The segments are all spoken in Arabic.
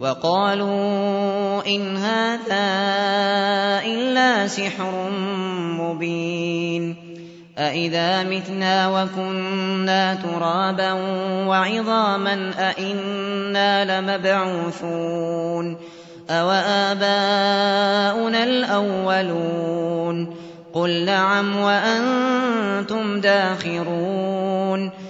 وَقَالُوا إِنْ هَٰذَا إِلَّا سِحْرٌ مُّبِينٌ أَإِذَا مِتْنَا وَكُنَّا تُرَابًا وَعِظَامًا أَإِنَّا لَمَبْعُوثُونَ أَوَآبَاؤُنَا الْأَوَّلُونَ قُلْ نَعَمْ وَأَنتُمْ دَاخِرُونَ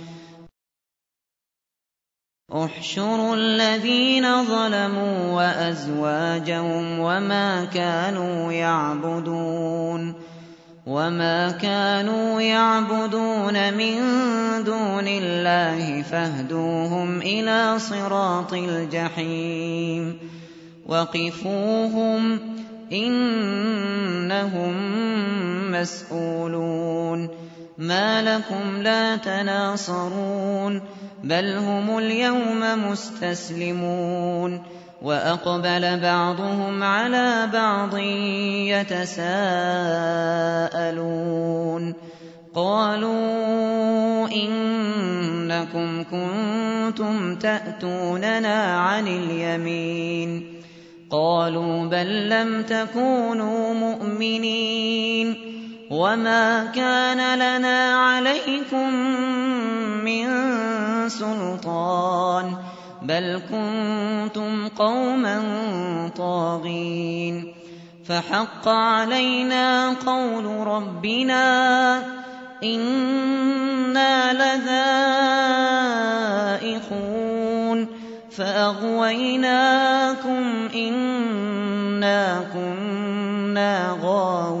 احْشُرُوا الَّذِينَ ظَلَمُوا وَأَزْوَاجَهُمْ وَمَا كَانُوا يَعْبُدُونَ وَمَا كَانُوا يَعْبُدُونَ مِن دُونِ اللَّهِ فَاهْدُوهُمْ إِلَىٰ صِرَاطِ الْجَحِيمِ وَقِفُوهُمْ ۖ إِنَّهُم مَّسْئُولُونَ مَا لَكُمْ لَا تَنَاصَرُونَ بَلْ هُمُ الْيَوْمَ مُسْتَسْلِمُونَ وَأَقْبَلَ بَعْضُهُمْ عَلَىٰ بَعْضٍ يَتَسَاءَلُونَ قَالُوا إِنَّكُمْ كُنتُمْ تَأْتُونَنَا عَنِ الْيَمِينِ قَالُوا بَل لَّمْ تَكُونُوا مُؤْمِنِينَ وَمَا كَانَ لَنَا عَلَيْكُم مِّن سُلْطَانٍ بَلْ كُنتُمْ قَوْمًا طَاغِينَ فَحَقَّ عَلَيْنَا قَوْلُ رَبِّنَا إِنَّا لَذَائِقُونَ فَأَغْوَيْنَاكُمْ إِنَّا كُنَّا غَاوِينَ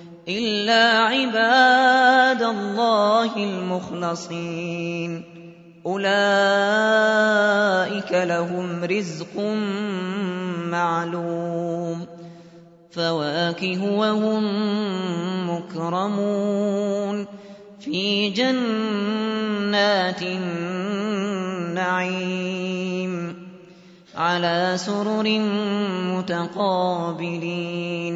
إِلَّا عِبَادَ اللَّهِ الْمُخْلَصِينَ أُولَٰئِكَ لَهُمْ رِزْقٌ مَّعْلُومٌ فَوَاكِهُ وَهُم مُّكْرَمُونَ فِي جَنَّاتِ النَّعِيمِ عَلَىٰ سُرُرٍ مُّتَقَابِلِينَ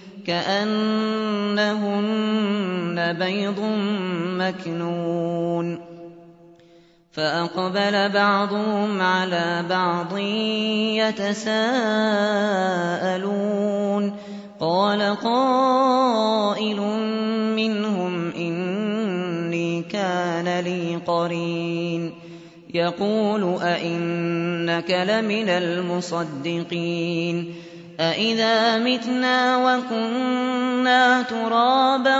كأنهن بيض مكنون فأقبل بعضهم على بعض يتساءلون قال قائل منهم إني كان لي قرين يقول أئنك لمن المصدقين أإذا متنا وكنا ترابا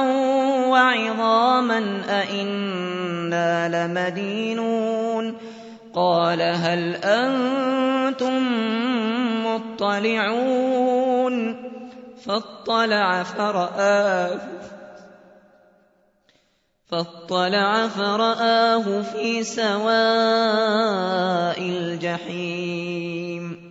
وعظاما أإنا لمدينون قال هل أنتم مطلعون فاطلع فرآه فاطلع فرآه في سواء الجحيم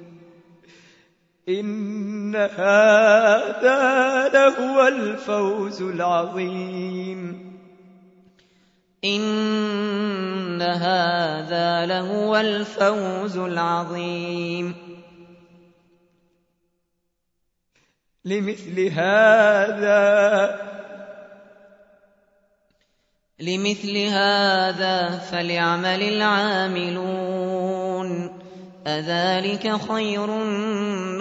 إن هذا لهو الفوز العظيم. إن هذا لهو الفوز العظيم. لمثل هذا لمثل هذا فليعمل العاملون. أذلك خير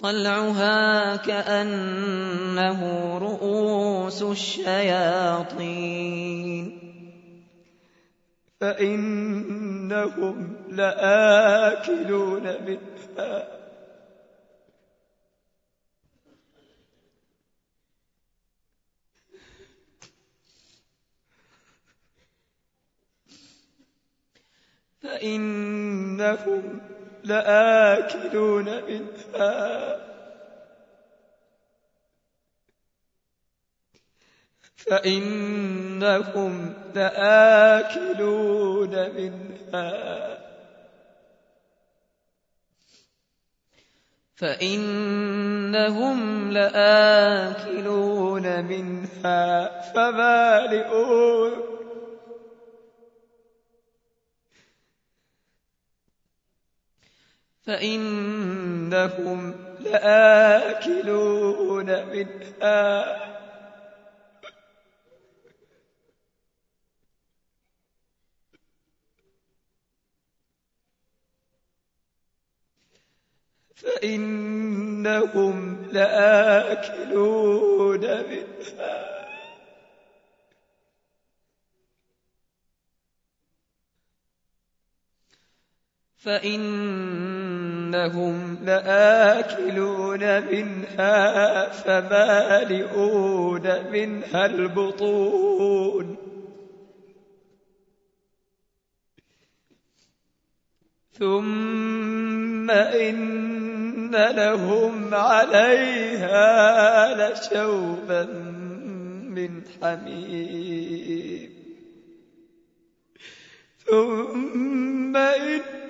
طلعها كأنه رؤوس الشياطين. فإنهم لآكلون منها. فإنهم لآكلون منها. فإنهم لآكلون منها. فإنهم لآكلون منها. فمالئون فإنهم لآكلون منها. فإنهم لآكلون منها. فإنهم لآكلون منها فمالئون منها البطون. ثم إن لهم عليها لشوبا من حميم. ثم إن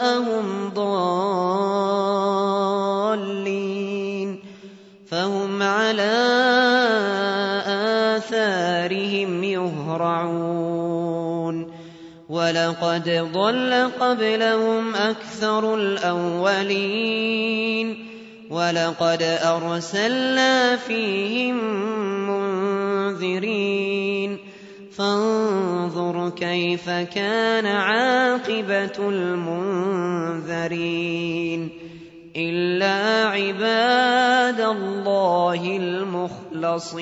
ولقد ضل قبلهم أكثر الأولين ولقد أرسلنا فيهم منذرين فانظر كيف كان عاقبة المنذرين إلا عباد الله المخلصين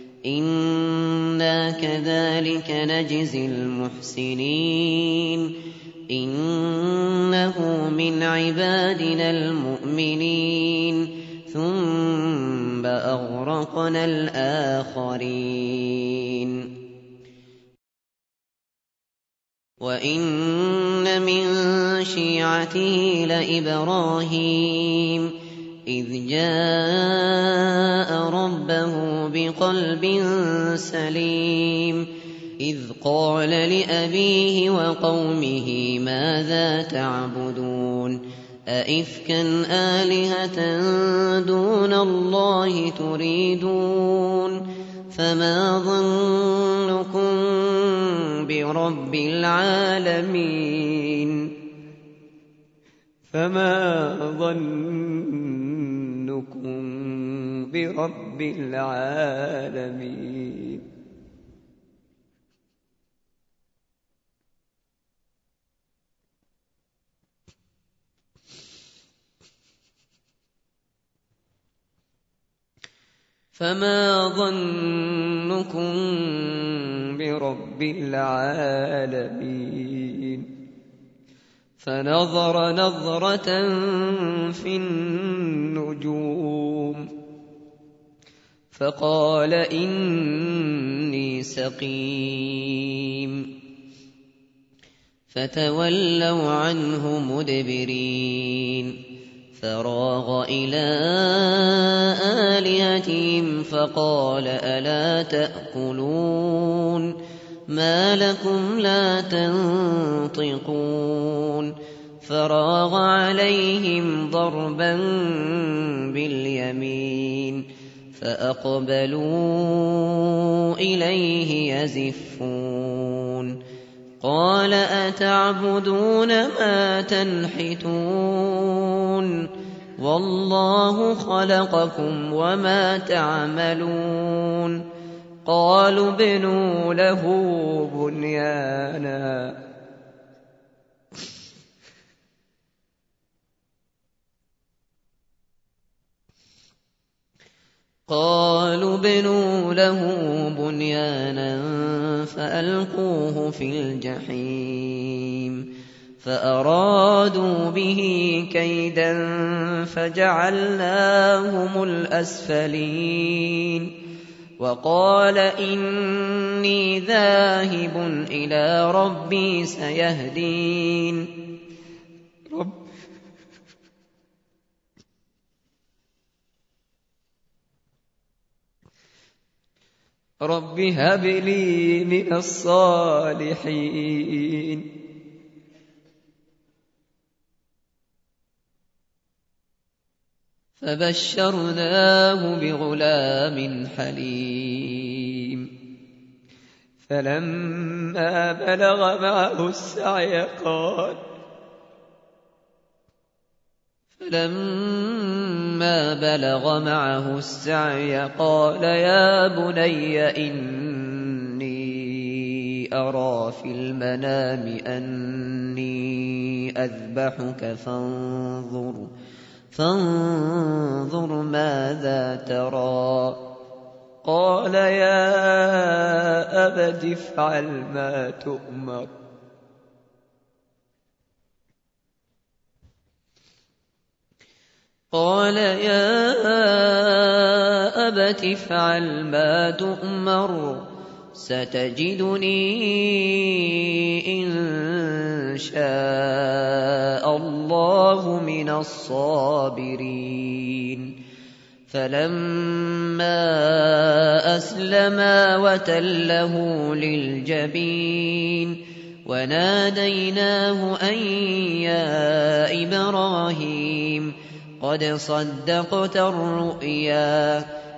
إنا كذلك نجزي المحسنين إنه من عبادنا المؤمنين ثم أغرقنا الآخرين وإن من شيعته لإبراهيم إذ جاء ربه بقلب سليم. إذ قال لأبيه وقومه ماذا تعبدون؟ أئفكا آلهة دون الله تريدون؟ فما ظنكم برب العالمين? فما ظنكم برب العالمين. فما ظنكم برب العالمين. فنظر نظرة في النجوم. فقال إني سقيم. فتولوا عنه مدبرين. فراغ إلى آلهتهم فقال ألا تأكلون؟ ما لكم لا تنطقون فراغ عليهم ضربا باليمين فأقبلوا إليه يزفون قال أتعبدون ما تنحتون والله خلقكم وما تعملون قالوا ابنوا له بنيانا. قالوا ابنوا له بنيانا فألقوه في الجحيم فأرادوا به كيدا فجعلناهم الأسفلين. وقال إني ذاهب إلى ربي سيهدين. رب. رب هب لي من الصالحين. فبشرناه بغلام حليم. فلما بلغ معه السعي قال فلما بلغ معه السعي قال يا بني إني أرى في المنام أني أذبحك فانظر. فانظر ماذا ترى. قال يا أبت افعل ما تؤمر. قال يا أبت افعل ما تؤمر. ستجدني إن شاء الله من الصابرين. فلما أسلما وتله للجبين وناديناه أن يا إبراهيم قد صدقت الرؤيا.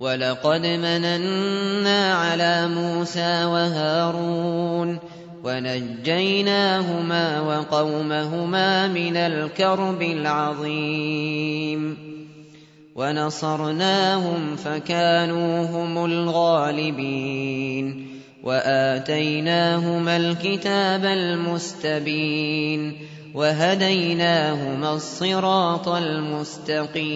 ولقد مننا على موسى وهارون ونجيناهما وقومهما من الكرب العظيم ونصرناهم فكانوا هم الغالبين وآتيناهما الكتاب المستبين وهديناهما الصراط المستقيم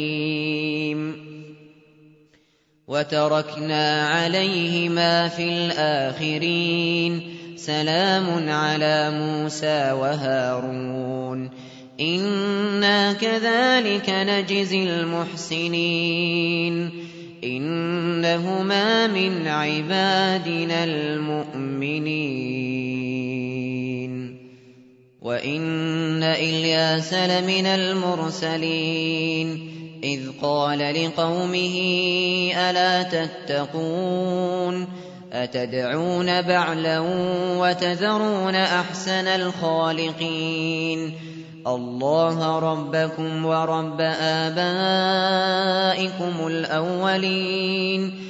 وتركنا عليهما في الآخرين. سلام على موسى وهارون. إنا كذلك نجزي المحسنين. إنهما من عبادنا المؤمنين. وإن إلياس لمن المرسلين إذ قال لقومه ألا تتقون أتدعون بعلا وتذرون أحسن الخالقين الله ربكم ورب آبائكم الأولين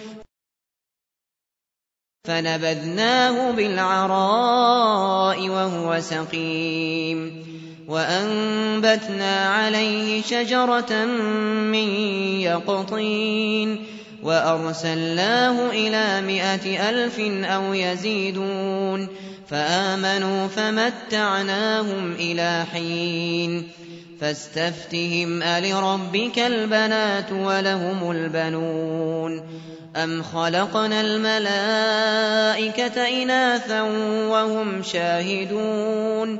فنبذناه بالعراء وهو سقيم وأنبتنا عليه شجرة من يقطين وأرسلناه إلى مائة ألف أو يزيدون فآمنوا فمتعناهم إلى حين فاستفتهم ألربك البنات ولهم البنون أم خلقنا الملائكة إناثا وهم شاهدون